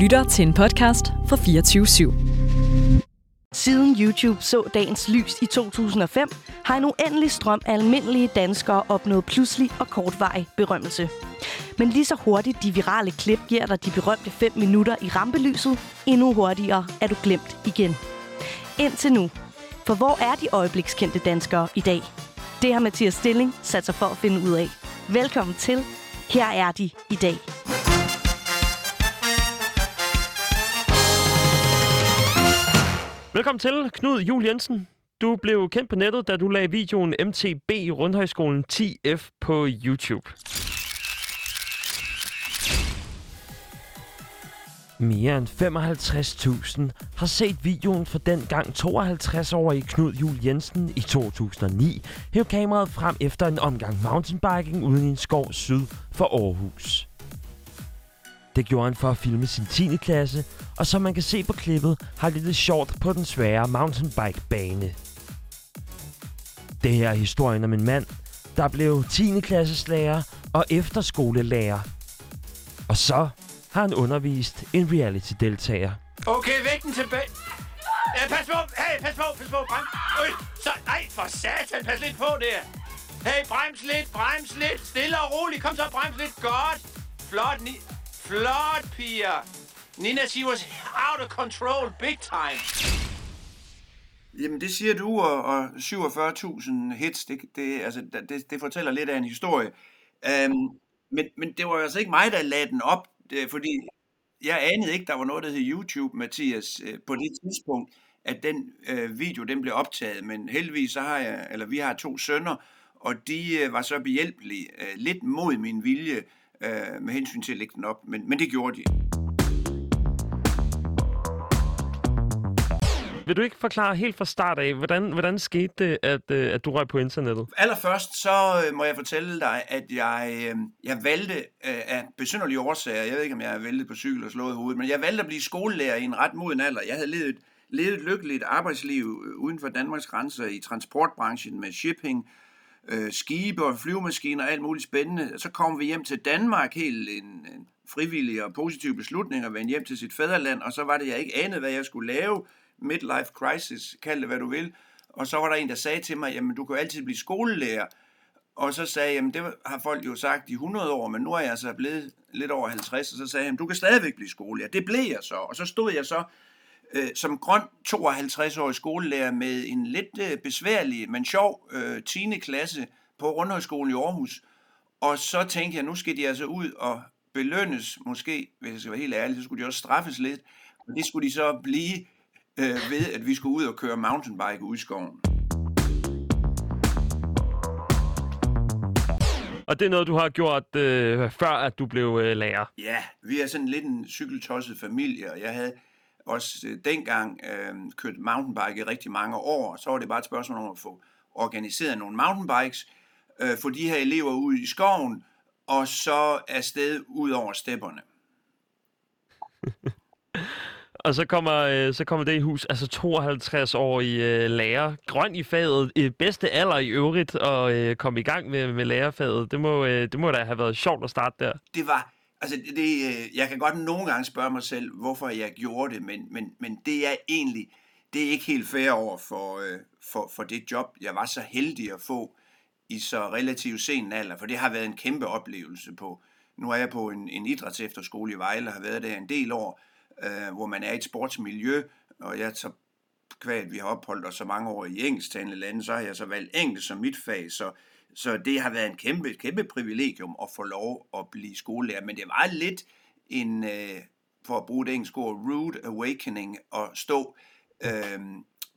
lytter til en podcast fra 24 /7. Siden YouTube så dagens lys i 2005, har en uendelig strøm af almindelige danskere opnået pludselig og kortvarig berømmelse. Men lige så hurtigt de virale klip giver dig de berømte 5 minutter i rampelyset, endnu hurtigere er du glemt igen. Indtil nu. For hvor er de øjeblikskendte danskere i dag? Det har Mathias Stilling sat sig for at finde ud af. Velkommen til. Her er de i dag. Velkommen til, Knud Jul Jensen. Du blev kendt på nettet, da du lagde videoen MTB Rundhøjskolen 10F på YouTube. Mere end 55.000 har set videoen fra den gang 52-årige Knud Jul Jensen i 2009 hæve kameraet frem efter en omgang mountainbiking uden i en skov syd for Aarhus. Det gjorde han for at filme sin 10. klasse, og som man kan se på klippet, har det lidt sjovt på den svære mountainbike-bane. Det her er historien om en mand, der blev 10. klasseslærer og efterskolelærer. Og så har han undervist en reality-deltager. Okay, væk den tilbage. Ja, pas på. Hey, pas på, pas på. Brem. Øj, så, nej, for satan. Pas lidt på der. Hey, brems lidt, brems lidt. Stille og roligt. Kom så, brems lidt. Godt. Flot, ni Flot, piger. Nina, she was out of control big time. Jamen, det siger du, og, og 47.000 hits, det, det, altså, det, det fortæller lidt af en historie. Um, men, men det var altså ikke mig, der lagde den op, det, fordi jeg anede ikke, der var noget, der hed YouTube, Mathias, øh, på det tidspunkt, at den øh, video, den blev optaget. Men heldigvis, så har jeg, eller vi har to sønner, og de øh, var så behjælpelige, øh, lidt mod min vilje, øh, med hensyn til at lægge den op, men, men det gjorde de. Vil du ikke forklare helt fra start af, hvordan, hvordan skete det, at, øh, at du røg på internettet? Allerførst så øh, må jeg fortælle dig, at jeg, øh, jeg valgte af besynderlige årsager, jeg ved ikke, om jeg har væltet på cykel og slået hovedet, men jeg valgte at blive skolelærer i en ret moden alder. Jeg havde levet, levet et lykkeligt arbejdsliv uden for Danmarks grænser i transportbranchen med shipping, øh, skibe og flyvemaskiner og alt muligt spændende. Så kom vi hjem til Danmark, helt en, en frivillig og positiv beslutning at vende hjem til sit fædreland, og så var det, jeg ikke anede, hvad jeg skulle lave. Midlife crisis, kald det hvad du vil. Og så var der en, der sagde til mig, jamen du kan jo altid blive skolelærer. Og så sagde jeg, jamen det har folk jo sagt i 100 år, men nu er jeg så blevet lidt over 50, og så sagde jeg, du kan stadigvæk blive skolelærer. Det blev jeg så. Og så stod jeg så øh, som grøn 52-årig skolelærer med en lidt øh, besværlig, men sjov øh, 10. klasse på Rundhøjskolen i Aarhus. Og så tænkte jeg, nu skal de altså ud og belønnes, måske, hvis jeg skal være helt ærlig, så skulle de også straffes lidt. Og det skulle de så blive øh, ved, at vi skulle ud og køre mountainbike ud i skoven. Og det er noget, du har gjort øh, før, at du blev øh, lærer? Ja, vi er sådan lidt en cykeltosset familie, og jeg havde også øh, dengang øh, kørt mountainbike i rigtig mange år. Så var det bare et spørgsmål om at få organiseret nogle mountainbikes, øh, få de her elever ud i skoven, og så afsted ud over stepperne. og så kommer, øh, så kommer det i hus, altså 52 år i øh, lærer, grøn i faget, i bedste alder i øvrigt, og øh, komme i gang med, med lærerfaget. Det må, øh, det må da have været sjovt at starte der. Det var, altså det, det, øh, jeg kan godt nogle gange spørge mig selv, hvorfor jeg gjorde det, men, men, men det er egentlig, det er ikke helt fair over for, øh, for, for det job, jeg var så heldig at få i så relativt sen alder, for det har været en kæmpe oplevelse på. Nu er jeg på en, en idrætsefterskole i Vejle, og har været der en del år, øh, hvor man er i et sportsmiljø, og jeg så kvad, vi har opholdt os så mange år i engelsktalende lande, så har jeg så valgt engelsk som mit fag, så, så det har været en kæmpe, kæmpe privilegium at få lov at blive skolelærer, men det var lidt en, øh, for at bruge det engelske ord, rude awakening at stå øh,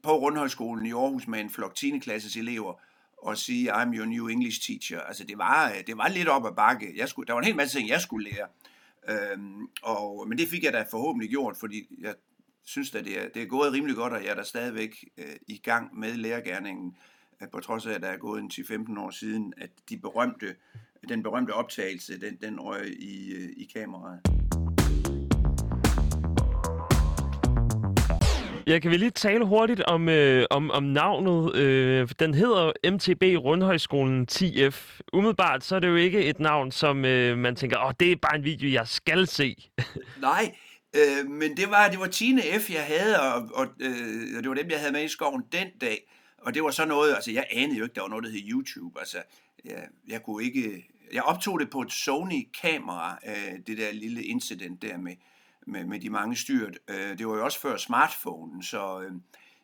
på Rundhøjskolen i Aarhus med en flok 10. klasses elever og sige, I'm your new English teacher. Altså det var, øh, det var lidt op ad bakke. Jeg skulle, der var en hel masse ting, jeg skulle lære. Øhm, og, men det fik jeg da forhåbentlig gjort, fordi jeg synes at det er, det er gået rimelig godt, og jeg er da stadigvæk øh, i gang med lærergærningen, øh, på trods af, at der er gået en 10-15 år siden, at de berømte, den berømte optagelse, den, den røg i, øh, i kameraet. Jeg kan vi lige tale hurtigt om, øh, om, om navnet. Øh, den hedder MTB Rundhøjskolen 10F. Umiddelbart så er det jo ikke et navn, som øh, man tænker, åh, det er bare en video, jeg skal se. Nej, Øh, men det var, det var Tine F., jeg havde, og, og øh, det var dem, jeg havde med i skoven den dag. Og det var så noget, altså jeg anede jo ikke, der var noget, der hed YouTube. Altså, jeg, jeg kunne ikke... Jeg optog det på et Sony-kamera, øh, det der lille incident der med, med, med de mange styrt. Øh, det var jo også før smartphone, så, øh,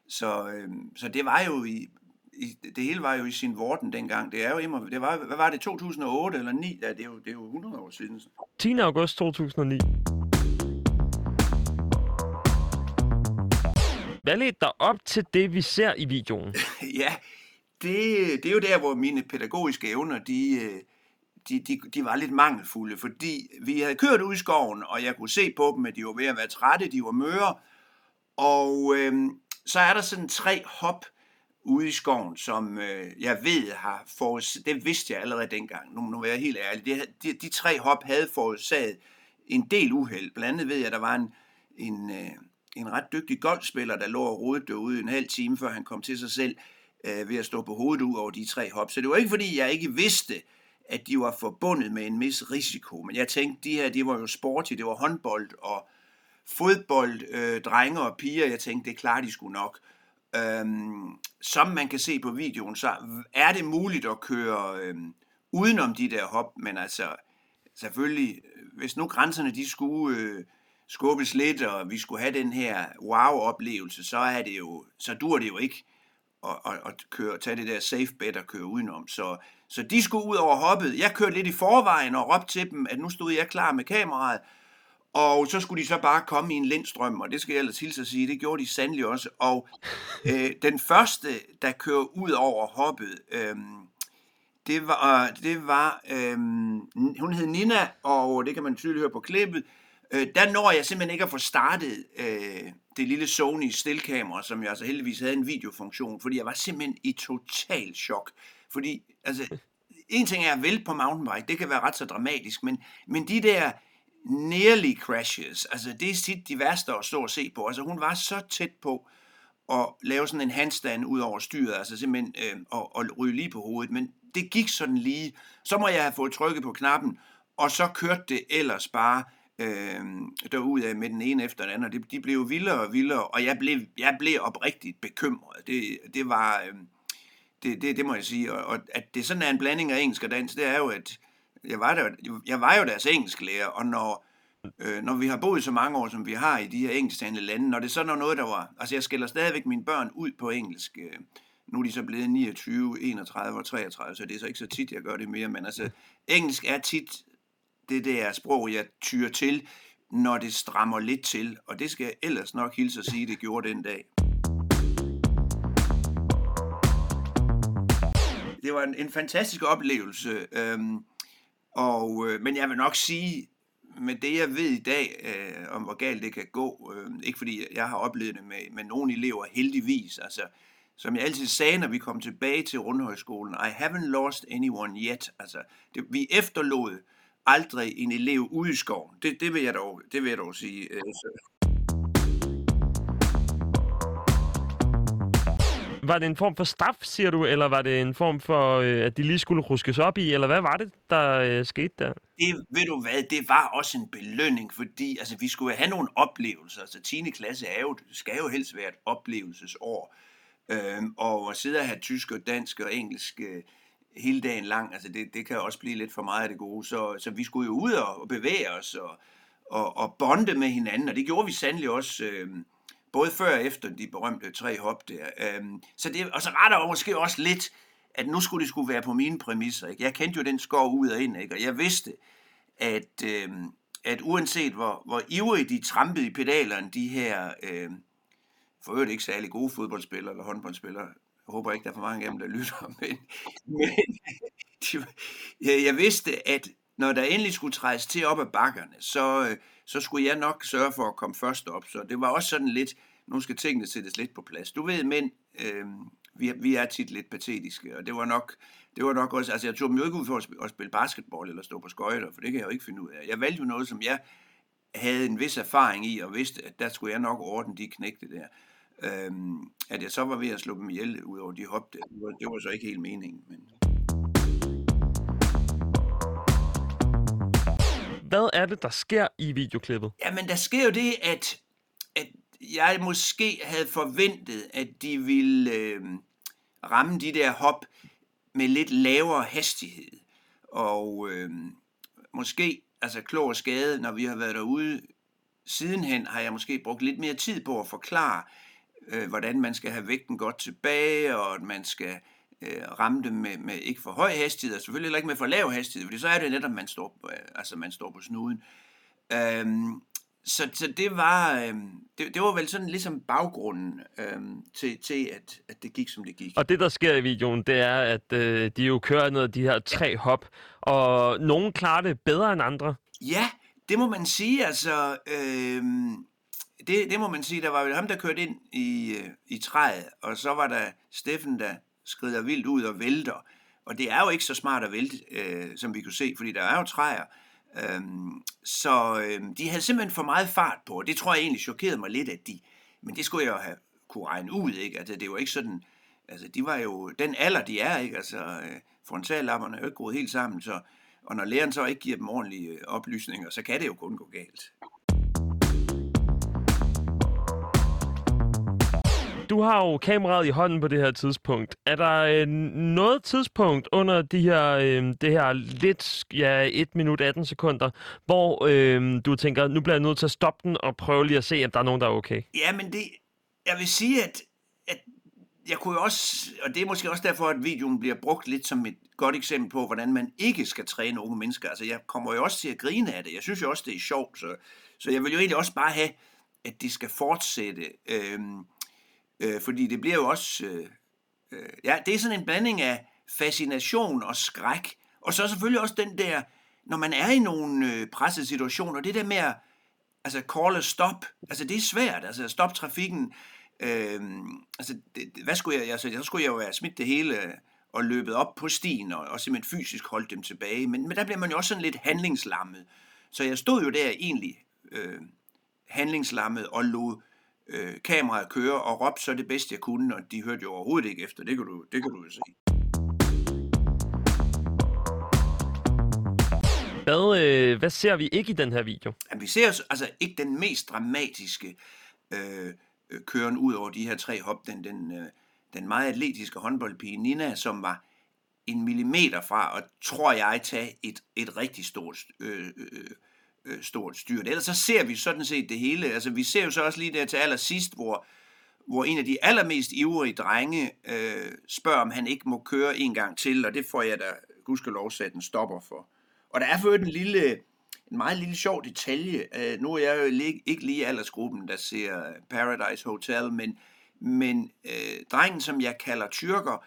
så, øh, så det var jo i, i, det hele var jo i sin vorden dengang. Det er jo immer, det var, hvad var det, 2008 eller 9? Ja, det er jo, det er jo 100 år siden. 10. august 2009. Hvad ledte dig op til det, vi ser i videoen? ja, det, det er jo der, hvor mine pædagogiske evner, de, øh, de, de, de var lidt mangelfulde, fordi vi havde kørt ud i skoven, og jeg kunne se på dem, at de var ved at være trætte, de var møre, og øh, så er der sådan tre hop ude i skoven, som øh, jeg ved har forårsaget, det vidste jeg allerede dengang, nu, nu er jeg helt ærlig, de, de, de tre hop havde forårsaget en del uheld. Blandt andet ved jeg, at der var en, en, øh, en ret dygtig golfspiller, der lå og rodede derude en halv time, før han kom til sig selv øh, ved at stå på hovedet ud over de tre hop. Så det var ikke, fordi jeg ikke vidste, at de var forbundet med en vis risiko. Men jeg tænkte, de her, det var jo sporty, det var håndbold og fodbold, øh, drenge og piger. Jeg tænkte, det klarer de skulle nok. Øhm, som man kan se på videoen, så er det muligt at køre øhm, udenom de der hop, men altså selvfølgelig, øh, hvis nu grænserne de skulle øh, skubbes lidt, og vi skulle have den her wow-oplevelse, så er det jo, så dur det jo ikke at, at, at køre, tage det der safe bet og køre udenom. Så, så de skulle ud over hoppet. Jeg kørte lidt i forvejen og råbte til dem, at nu stod jeg klar med kameraet, og så skulle de så bare komme i en lindstrøm, og det skal jeg ellers hilse at sige, det gjorde de sandelig også. Og øh, den første, der kører ud over hoppet, øh, det var, det var øh, hun hed Nina, og det kan man tydeligt høre på klippet, øh, der når jeg simpelthen ikke at få startet øh, det lille Sony stillkamera, som jeg altså heldigvis havde en videofunktion, fordi jeg var simpelthen i total chok. Fordi, altså, en ting er at vælte på mountainbike, det kan være ret så dramatisk, men, men de der nearly crashes, altså det er tit de værste at stå og se på. Altså hun var så tæt på at lave sådan en handstand ud over styret, altså simpelthen øh, og, og ryge lige på hovedet, men det gik sådan lige. Så må jeg have fået trykket på knappen, og så kørte det ellers bare øh, derudad med den ene efter den anden, og det, de blev vildere og vildere, og jeg blev, jeg blev oprigtigt bekymret. Det, det var, øh, det, det, det må jeg sige, og, og at det sådan er en blanding af engelsk og dansk, det er jo, at jeg var, der, jeg var jo deres engelsklærer, og når, øh, når vi har boet så mange år, som vi har i de her engelsktalende lande, når det så er noget, der var... Altså, jeg skælder stadigvæk mine børn ud på engelsk. Øh, nu er de så blevet 29, 31 og 33, så det er så ikke så tit, jeg gør det mere, men altså, engelsk er tit det der sprog, jeg tyrer til, når det strammer lidt til, og det skal jeg ellers nok hilse at sige, det gjorde den dag. Det var en, en fantastisk oplevelse. Øhm, og, øh, men jeg vil nok sige, med det jeg ved i dag, øh, om hvor galt det kan gå, øh, ikke fordi jeg har oplevet det med, med nogle elever heldigvis, altså som jeg altid sagde, når vi kom tilbage til Rundhøjskolen, I haven't lost anyone yet. Altså, det, vi efterlod aldrig en elev ude i skoven. Det, det, vil, jeg dog, det vil jeg dog sige. Øh. Var det en form for straf, siger du, eller var det en form for, øh, at de lige skulle ruskes op i, eller hvad var det, der øh, skete der? Det, ved du hvad, det var også en belønning, fordi altså, vi skulle have nogle oplevelser. Altså 10. klasse er jo, skal jo helst være et oplevelsesår. Øhm, og at sidde og have tysk og dansk og engelsk øh, hele dagen lang, altså det, det kan også blive lidt for meget af det gode. Så, så vi skulle jo ud og, og bevæge os og, og, og bonde med hinanden, og det gjorde vi sandelig også... Øh, både før og efter de berømte tre hop der. Øh, så det, og så retter jeg måske også lidt, at nu skulle det skulle være på mine præmisser. Ikke? Jeg kendte jo den skov ud og ind, ikke? og jeg vidste, at, øh, at uanset hvor, hvor ivrigt de trampede i pedalerne, de her Øh, for øvrigt ikke særlig gode fodboldspillere eller håndboldspillere, jeg håber ikke, der er for mange af dem, der lytter, men, men de, jeg, jeg vidste, at når der endelig skulle trædes til op ad bakkerne, så, øh, så skulle jeg nok sørge for at komme først op. Så det var også sådan lidt, nu skal tingene sættes lidt på plads. Du ved, men øh, vi, vi er tit lidt patetiske, og det var nok, det var nok også, altså jeg tog dem jo ikke ud for at spille, at spille basketball eller stå på skøjter, for det kan jeg jo ikke finde ud af. Jeg valgte jo noget, som jeg havde en vis erfaring i, og vidste, at der skulle jeg nok ordne de knægte der. Øhm, at jeg så var ved at slå dem ihjel ud over de hop der, det var, det var så ikke helt meningen. Men... hvad er det, der sker i videoklippet? Jamen, der sker jo det, at, at jeg måske havde forventet, at de ville øh, ramme de der hop med lidt lavere hastighed. Og øh, måske, altså klog og skade, når vi har været derude sidenhen, har jeg måske brugt lidt mere tid på at forklare, øh, hvordan man skal have vægten godt tilbage, og at man skal øh, ramme dem med, med ikke for høj hastighed, og selvfølgelig heller ikke med for lav hastighed, fordi så er det netop, man står, øh, altså man står på snuden. Øhm, så, så det var øhm, det, det var vel sådan ligesom baggrunden øhm, til, til at, at det gik, som det gik. Og det, der sker i videoen, det er, at øh, de jo kører ned de her tre hop, og nogen klarer det bedre end andre. Ja, det må man sige, altså... Øhm, det, det må man sige, der var vel ham, der kørte ind i, øh, i træet, og så var der Steffen, der skrider vildt ud og vælter. Og det er jo ikke så smart at vælte, øh, som vi kunne se, fordi der er jo træer. Øhm, så øh, de havde simpelthen for meget fart på, og det tror jeg egentlig chokerede mig lidt, at de... Men det skulle jeg jo have kunne regne ud, ikke? Altså, det var ikke sådan... Altså, de var jo den alder, de er, ikke? Altså, øh, frontallapperne er jo ikke gået helt sammen, så... Og når læreren så ikke giver dem ordentlige øh, oplysninger, så kan det jo kun gå galt. Du har jo kameraet i hånden på det her tidspunkt. Er der øh, noget tidspunkt under de her, øh, det her lidt, ja, 1 minut 18 sekunder, hvor øh, du tænker, nu bliver jeg nødt til at stoppe den og prøve lige at se, om der er nogen, der er okay? Ja, men det, jeg vil sige, at, at jeg kunne jo også, og det er måske også derfor, at videoen bliver brugt lidt som et godt eksempel på, hvordan man ikke skal træne unge mennesker. Altså, jeg kommer jo også til at grine af det. Jeg synes jo også, det er sjovt, så, så jeg vil jo egentlig også bare have, at de skal fortsætte. Øh, Øh, fordi det bliver jo også... Øh, øh, ja, det er sådan en blanding af fascination og skræk. Og så selvfølgelig også den der, når man er i nogle øh, pressede situationer, det der med at altså, call a stop. Altså, det er svært. Altså, at stoppe trafikken. Øh, altså, det, hvad skulle jeg... Altså, så skulle jeg jo have smidt det hele øh, og løbet op på stien og, og simpelthen fysisk holdt dem tilbage. Men, men der bliver man jo også sådan lidt handlingslammet. Så jeg stod jo der egentlig øh, handlingslammet og lod øh, kameraet køre og råbte så det bedste, jeg kunne, og de hørte jo overhovedet ikke efter. Det kan du, det kan du jo se. Hvad, øh, hvad ser vi ikke i den her video? Jamen, vi ser altså ikke den mest dramatiske øh, øh, køren ud over de her tre hop. Den, den, øh, den meget atletiske håndboldpige Nina, som var en millimeter fra, og tror jeg, tage et, et rigtig stort øh, øh, øh, stort styrt. Ellers så ser vi sådan set det hele. Altså, vi ser jo så også lige der til allersidst, hvor, hvor en af de allermest ivrige drenge øh, spørger, om han ikke må køre en gang til, og det får jeg da gudskelov sat en stopper for. Og der er for en lille, en meget lille sjov detalje. Øh, nu er jeg jo ikke lige aldersgruppen, der ser Paradise Hotel, men, men øh, drengen, som jeg kalder tyrker,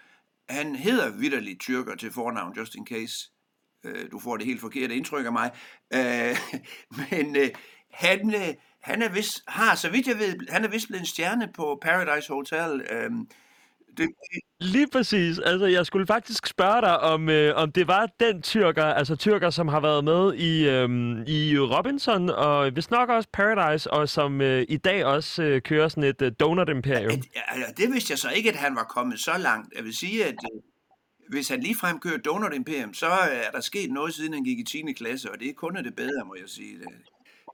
han hedder vidderligt tyrker til fornavn, just in case øh, du får det helt forkerte indtryk af mig. Øh, men øh, han, øh, han er vist, har, så vidt jeg ved, han er vist blevet en stjerne på Paradise Hotel. Øh, det, Lige præcis. Altså, jeg skulle faktisk spørge dig, om, øh, om det var den tyrker, altså tyrker, som har været med i, øh, i Robinson, og hvis nok også Paradise, og som øh, i dag også øh, kører sådan et øh, donut-imperium. Ja, det vidste jeg så ikke, at han var kommet så langt. Jeg vil sige, at øh, hvis han ligefrem kører Donut Imperium, så er der sket noget, siden han gik i 10. klasse, og det er kun det bedre, må jeg sige. Det.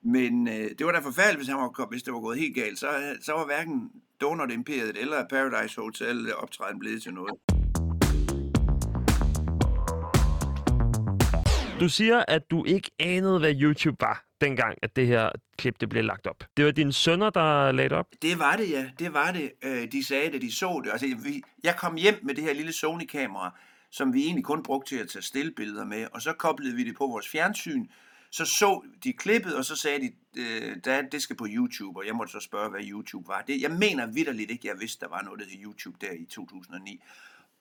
Men øh, det var da forfærdeligt, hvis, han var, hvis det var gået helt galt. Så, så var hverken Donut Imperiet eller Paradise Hotel optræden blevet til noget. Du siger, at du ikke anede, hvad YouTube var, dengang, at det her klip det blev lagt op. Det var dine sønner, der lagde det op? Det var det, ja. Det var det. Øh, de sagde det, de så det. Altså, jeg kom hjem med det her lille Sony-kamera, som vi egentlig kun brugte til at tage stillbilleder med, og så koblede vi det på vores fjernsyn, så så de klippet, og så sagde de, øh, det skal på YouTube, og jeg måtte så spørge, hvad YouTube var. Det, jeg mener vidderligt ikke, jeg vidste, der var noget, der hed YouTube der i 2009.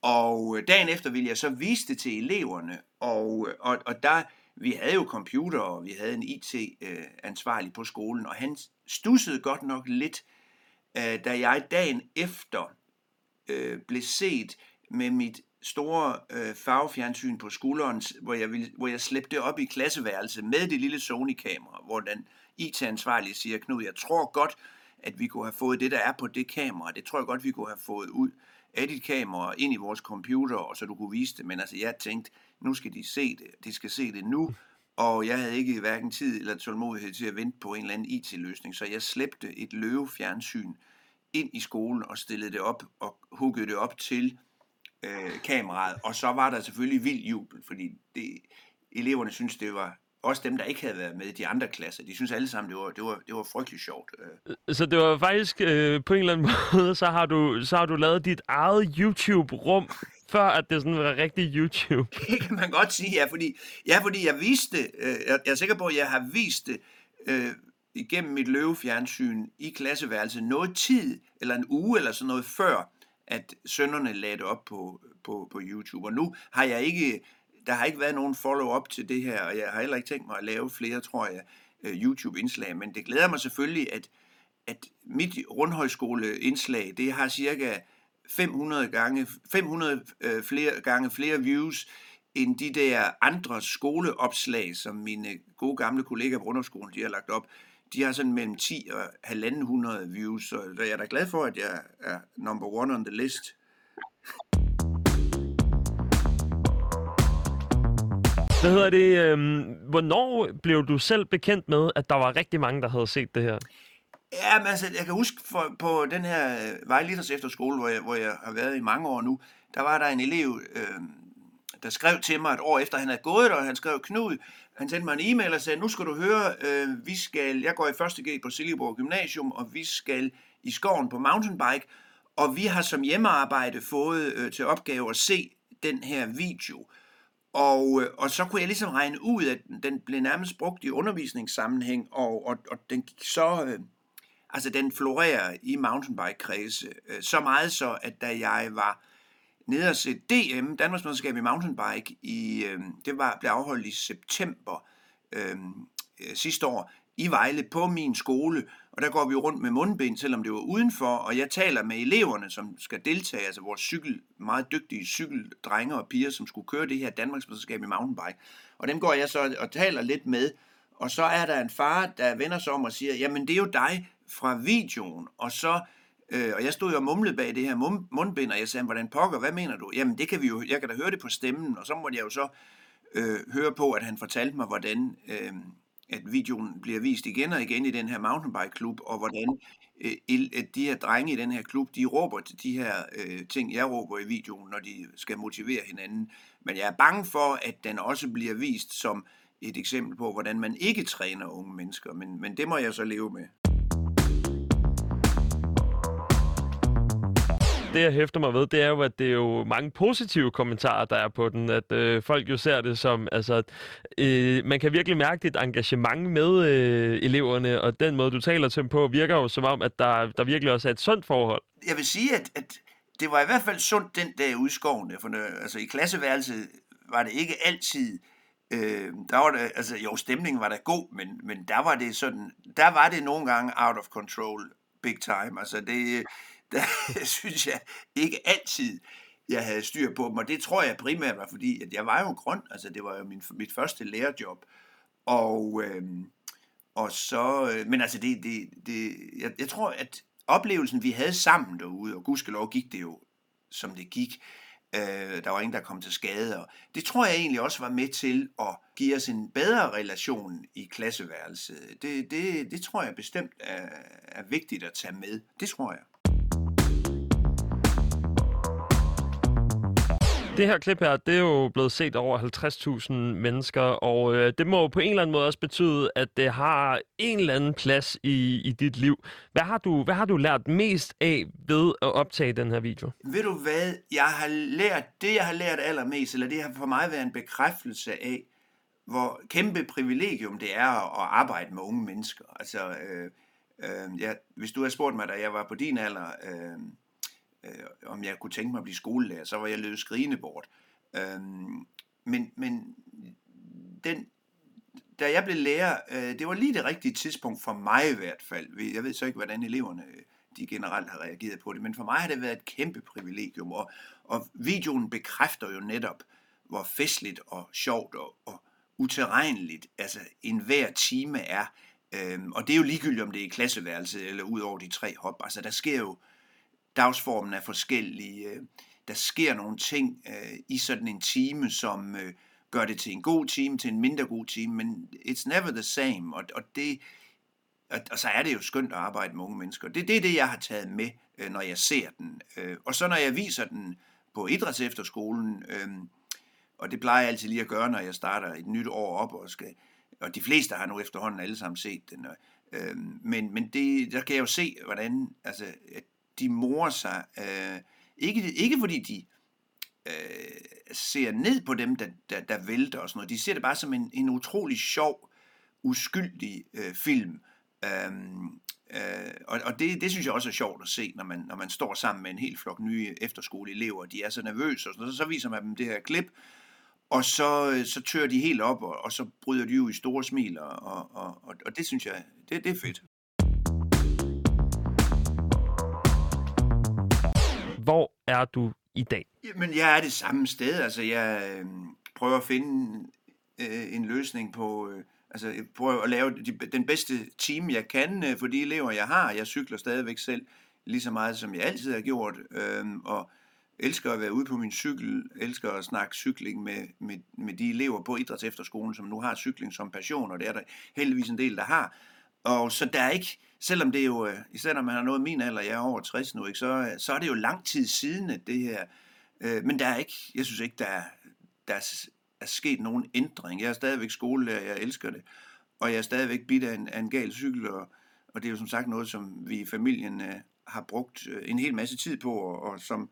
Og øh, dagen efter ville jeg så vise det til eleverne, og, øh, og, og der, vi havde jo computer, og vi havde en IT-ansvarlig øh, på skolen, og han stussede godt nok lidt, da jeg dagen efter øh, blev set med mit store øh, farvefjernsyn på skulderen, hvor jeg, ville, hvor jeg slæbte det op i klasseværelset med det lille Sony-kamera, hvor den IT-ansvarlige siger, Knud, jeg tror godt, at vi kunne have fået det, der er på det kamera, det tror jeg godt, vi kunne have fået ud af dit kamera ind i vores computer, og så du kunne vise det. Men altså, jeg tænkte, nu skal de se det. De skal se det nu. og jeg havde ikke hverken tid eller tålmodighed til at vente på en eller anden IT-løsning, så jeg slæbte et løvefjernsyn ind i skolen og stillede det op og huggede det op til øh, kameraet, og så var der selvfølgelig vild jubel, fordi det, eleverne synes det var også dem, der ikke havde været med i de andre klasser, de synes alle sammen, det var, det var, det var frygtelig sjovt. Øh. Så det var faktisk øh, på en eller anden måde, så har, du, så har du lavet dit eget YouTube-rum, før at det sådan var rigtig YouTube. Det kan man godt sige, ja, fordi, ja, fordi jeg viste, øh, jeg, jeg er sikker på, at jeg har vist det øh, igennem mit løvefjernsyn i klasseværelset noget tid, eller en uge eller sådan noget før, at sønderne lagde det op på, på, på YouTube. Og nu har jeg ikke der har ikke været nogen follow-up til det her, og jeg har heller ikke tænkt mig at lave flere, tror jeg, øh, YouTube-indslag, men det glæder mig selvfølgelig, at, at mit rundhøjskole-indslag, det har cirka 500 gange, 500 øh, flere gange flere views, end de der andre skoleopslag, som mine gode gamle kollegaer på Rundhøjskolen, de har lagt op. De har sådan mellem 10 og 1.500 views, så jeg er da glad for, at jeg er number one on the list. Hvad hedder det? Øh, hvornår blev du selv bekendt med, at der var rigtig mange, der havde set det her? Ja, men altså, jeg kan huske for, på den her Vejlitters efterskole, hvor jeg, hvor jeg har været i mange år nu, der var der en elev, øh, der skrev til mig et år efter, han havde gået der, og han skrev, Knud, han sendte mig en e-mail og sagde, nu skal du høre, øh, vi skal, jeg går i 1.G på Silkeborg Gymnasium, og vi skal i skoven på mountainbike, og vi har som hjemmearbejde fået øh, til opgave at se den her video. Og, øh, og så kunne jeg ligesom regne ud, at den blev nærmest brugt i undervisningssammenhæng, og, og, og den så, øh, altså den florerer i mountainbike-kredse, øh, så meget så, at da jeg var nede og se DM, Danmarks Mesterskab i Mountainbike, i, øh, det var, blev afholdt i september øh, øh sidste år, i Vejle på min skole, og der går vi rundt med mundbind, selvom det var udenfor, og jeg taler med eleverne, som skal deltage, altså vores cykel, meget dygtige cykeldrenge og piger, som skulle køre det her Danmarksmesterskab i mountainbike. Og dem går jeg så og taler lidt med, og så er der en far, der vender sig om og siger, jamen det er jo dig fra videoen, og så Øh, og jeg stod jo og mumlede bag det her mundbind, og jeg sagde, hvordan pokker, hvad mener du? Jamen det kan vi jo, jeg kan da høre det på stemmen, og så måtte jeg jo så øh, høre på, at han fortalte mig, hvordan øh, at videoen bliver vist igen og igen i den her mountainbike-klub, og hvordan øh, at de her drenge i den her klub, de råber til de her øh, ting, jeg råber i videoen, når de skal motivere hinanden. Men jeg er bange for, at den også bliver vist som et eksempel på, hvordan man ikke træner unge mennesker, men, men det må jeg så leve med. Det, jeg hæfter mig ved, det er jo, at det er jo mange positive kommentarer, der er på den. At øh, folk jo ser det som, altså, øh, man kan virkelig mærke dit engagement med øh, eleverne, og den måde, du taler til dem på, virker jo som om, at der, der virkelig også er et sundt forhold. Jeg vil sige, at, at det var i hvert fald sundt den dag ude i skoven. For, altså, i klasseværelset var det ikke altid Øh, der var det, altså jo, stemningen var da god, men, men der var det sådan, der var det nogle gange out of control, big time. Altså det, der synes jeg ikke altid, jeg havde styr på dem, og det tror jeg primært var fordi, at jeg var jo grøn, altså det var jo min, mit første lærerjob, og, øh, og så, øh, men altså det, det, det jeg, jeg tror, at oplevelsen, vi havde sammen derude, og gudskelov gik det jo, som det gik, øh, der var ingen, der kom til skade, og det tror jeg egentlig også var med til at give os en bedre relation i klasseværelset. Det, det, det tror jeg bestemt er, er vigtigt at tage med. Det tror jeg. Det her klip her, det er jo blevet set over 50.000 mennesker, og øh, det må jo på en eller anden måde også betyde, at det har en eller anden plads i, i dit liv. Hvad har, du, hvad har du lært mest af ved at optage den her video? Ved du hvad, jeg har lært, det jeg har lært allermest, eller det har for mig været en bekræftelse af, hvor kæmpe privilegium det er at arbejde med unge mennesker. Altså, øh, øh, ja, hvis du har spurgt mig, da jeg var på din alder, øh, øh, om jeg kunne tænke mig at blive skolelærer, så var jeg løbet skrigende bort. Øh, men, men den, da jeg blev lærer, øh, det var lige det rigtige tidspunkt for mig i hvert fald. Jeg ved så ikke, hvordan eleverne de generelt har reageret på det, men for mig har det været et kæmpe privilegium, og, og videoen bekræfter jo netop, hvor festligt og sjovt og, og uterrenligt altså enhver time er. Øhm, og det er jo ligegyldigt, om det er i klasseværelset eller ud over de tre hop. Altså der sker jo dagsformen er forskellig. Øh, der sker nogle ting øh, i sådan en time, som, øh, gør det til en god time, til en mindre god time, men it's never the same, og, og det, og, og så er det jo skønt at arbejde med unge mennesker. Det, det er det, jeg har taget med, når jeg ser den. Og så når jeg viser den på idrætsefterskolen, og det plejer jeg altid lige at gøre, når jeg starter et nyt år op, og, skal, og de fleste har nu efterhånden alle sammen set den. Men men det, der kan jeg jo se, hvordan altså, at de morer sig. Øh, ikke, ikke fordi de øh, ser ned på dem, der, der, der vælter og sådan noget. De ser det bare som en, en utrolig sjov, uskyldig øh, film. Øh, øh, og og det, det synes jeg også er sjovt at se, når man, når man står sammen med en hel flok nye efterskoleelever. De er så nervøse, og sådan og Så, så viser man dem det her klip, og så, øh, så tør de helt op, og, og så bryder de jo i store smil, og, og, og, og det synes jeg, det, det er fedt. Er du i dag? Jamen, jeg er det samme sted. Altså, jeg øh, prøver at finde øh, en løsning på... Øh, altså, jeg prøver at lave de, den bedste team, jeg kan øh, for de elever, jeg har. Jeg cykler stadigvæk selv lige så meget, som jeg altid har gjort. Øh, og elsker at være ude på min cykel, elsker at snakke cykling med, med, med de elever på idræts efterskolen, som nu har cykling som passion, og det er der heldigvis en del, der har. Og så der er ikke, selvom det er jo, øh, især når man har nået min alder, jeg er over 60 nu, ikke, så, øh, så er det jo lang tid siden, at det her, øh, men der er ikke, jeg synes ikke, der er, der er, er sket nogen ændring. Jeg er stadigvæk skolelærer, jeg elsker det, og jeg er stadigvæk bidt af en, af en gal cykel, og, og det er jo som sagt noget, som vi i familien øh, har brugt øh, en hel masse tid på, og, og som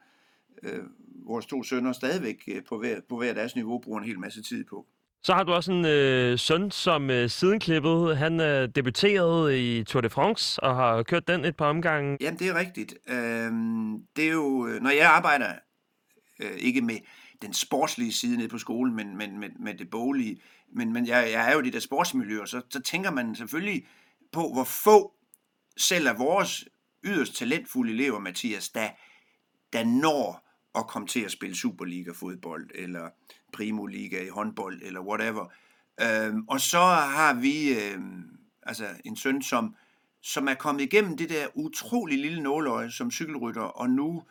øh, vores to sønner stadigvæk øh, på, hver, på hver deres niveau bruger en hel masse tid på. Så har du også en øh, søn, som øh, siden klippet, han øh, debuterede i Tour de France og har kørt den et par omgange. Jamen, det er rigtigt. Øhm, det er jo, øh, når jeg arbejder øh, ikke med den sportslige side nede på skolen, men, men med, med det boglige, men, men jeg, jeg er jo i det der sportsmiljø, så, så tænker man selvfølgelig på, hvor få selv af vores yderst talentfulde elever, Mathias, der, der når at komme til at spille Superliga-fodbold, eller Primo Liga i håndbold, eller whatever. Øhm, og så har vi øhm, altså en søn, som, som er kommet igennem det der utrolig lille nåløje som cykelrytter, og nu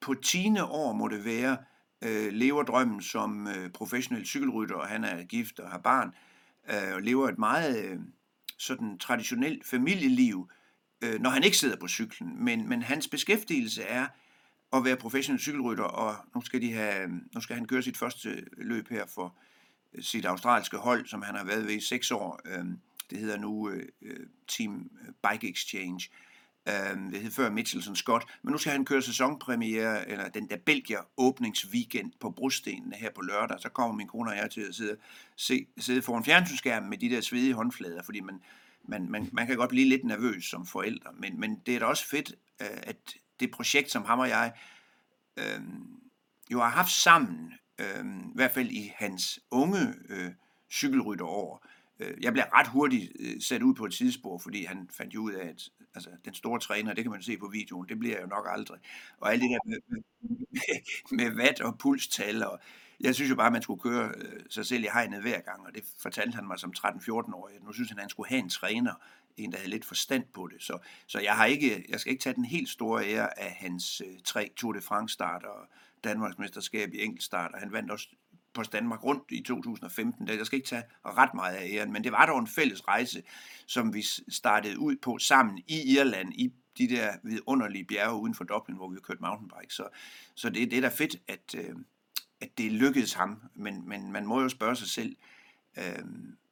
på 10. år må det være, øh, lever drømmen som øh, professionel cykelrytter, og han er gift og har barn, øh, og lever et meget øh, sådan traditionelt familieliv, øh, når han ikke sidder på cyklen. Men, men hans beskæftigelse er at være professionel cykelrytter, og nu skal, de have, nu skal han køre sit første løb her for øh, sit australske hold, som han har været ved i seks år. Øhm, det hedder nu øh, øh, Team Bike Exchange. Øhm, det hed før Mitchelson Scott, men nu skal han køre sæsonpremiere, eller den der Belgier åbningsweekend på brostenene her på lørdag. Så kommer min kone og jeg til at sidde, se, sidde foran fjernsynsskærmen med de der svedige håndflader, fordi man, man, man, man kan godt blive lidt nervøs som forældre, men, men det er da også fedt, at det projekt, som ham og jeg øh, jo har haft sammen, øh, i hvert fald i hans unge øh, cykelrytterår. Øh, jeg blev ret hurtigt øh, sat ud på et tidsspor, fordi han fandt jo ud af, at altså, den store træner, det kan man se på videoen, det bliver jeg jo nok aldrig. Og alt det der med, med, med watt og pulstal, og jeg synes jo bare, at man skulle køre øh, sig selv i hegnet hver gang, og det fortalte han mig som 13-14-årig. Nu synes han, at han skulle have en træner, en, der havde lidt forstand på det. Så, så jeg, har ikke, jeg skal ikke tage den helt store ære af hans øh, tre Tour de France starter og Danmarks mesterskab i enkeltstart, og han vandt også på Danmark rundt i 2015. Jeg skal ikke tage ret meget af æren, men det var dog en fælles rejse, som vi startede ud på sammen i Irland, i de der vidunderlige bjerge uden for Dublin, hvor vi kørte mountainbike. Så, så det, det er da fedt, at, øh, at det lykkedes ham, men, men man må jo spørge sig selv, øh,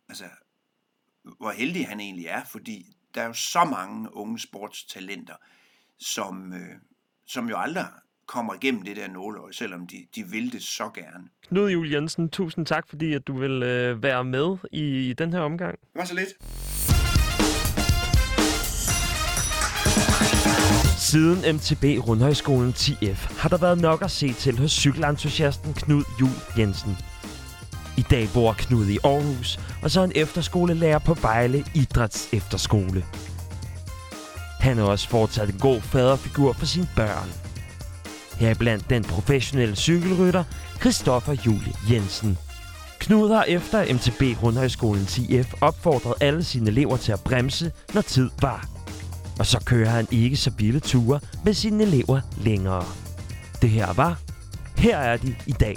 altså hvor heldig han egentlig er, fordi der er jo så mange unge sportstalenter, som, øh, som jo aldrig kommer igennem det der nåløje, selvom de, de vil det så gerne. Knud Jul Jensen, tusind tak, fordi at du vil øh, være med i, i den her omgang. Det var så lidt. Siden MTB Rundhøjskolen 10F har der været nok at se til hos cykelentusiasten Knud Jul Jensen. I dag bor Knud i Aarhus, og så er en efterskolelærer på Vejle Idræts Efterskole. Han har også fortsat en god faderfigur for sine børn. Her blandt den professionelle cykelrytter Christoffer Julie Jensen. Knud har efter MTB Rundhøjskolen 10F opfordret alle sine elever til at bremse, når tid var. Og så kører han ikke så vilde ture med sine elever længere. Det her var Her er de i dag.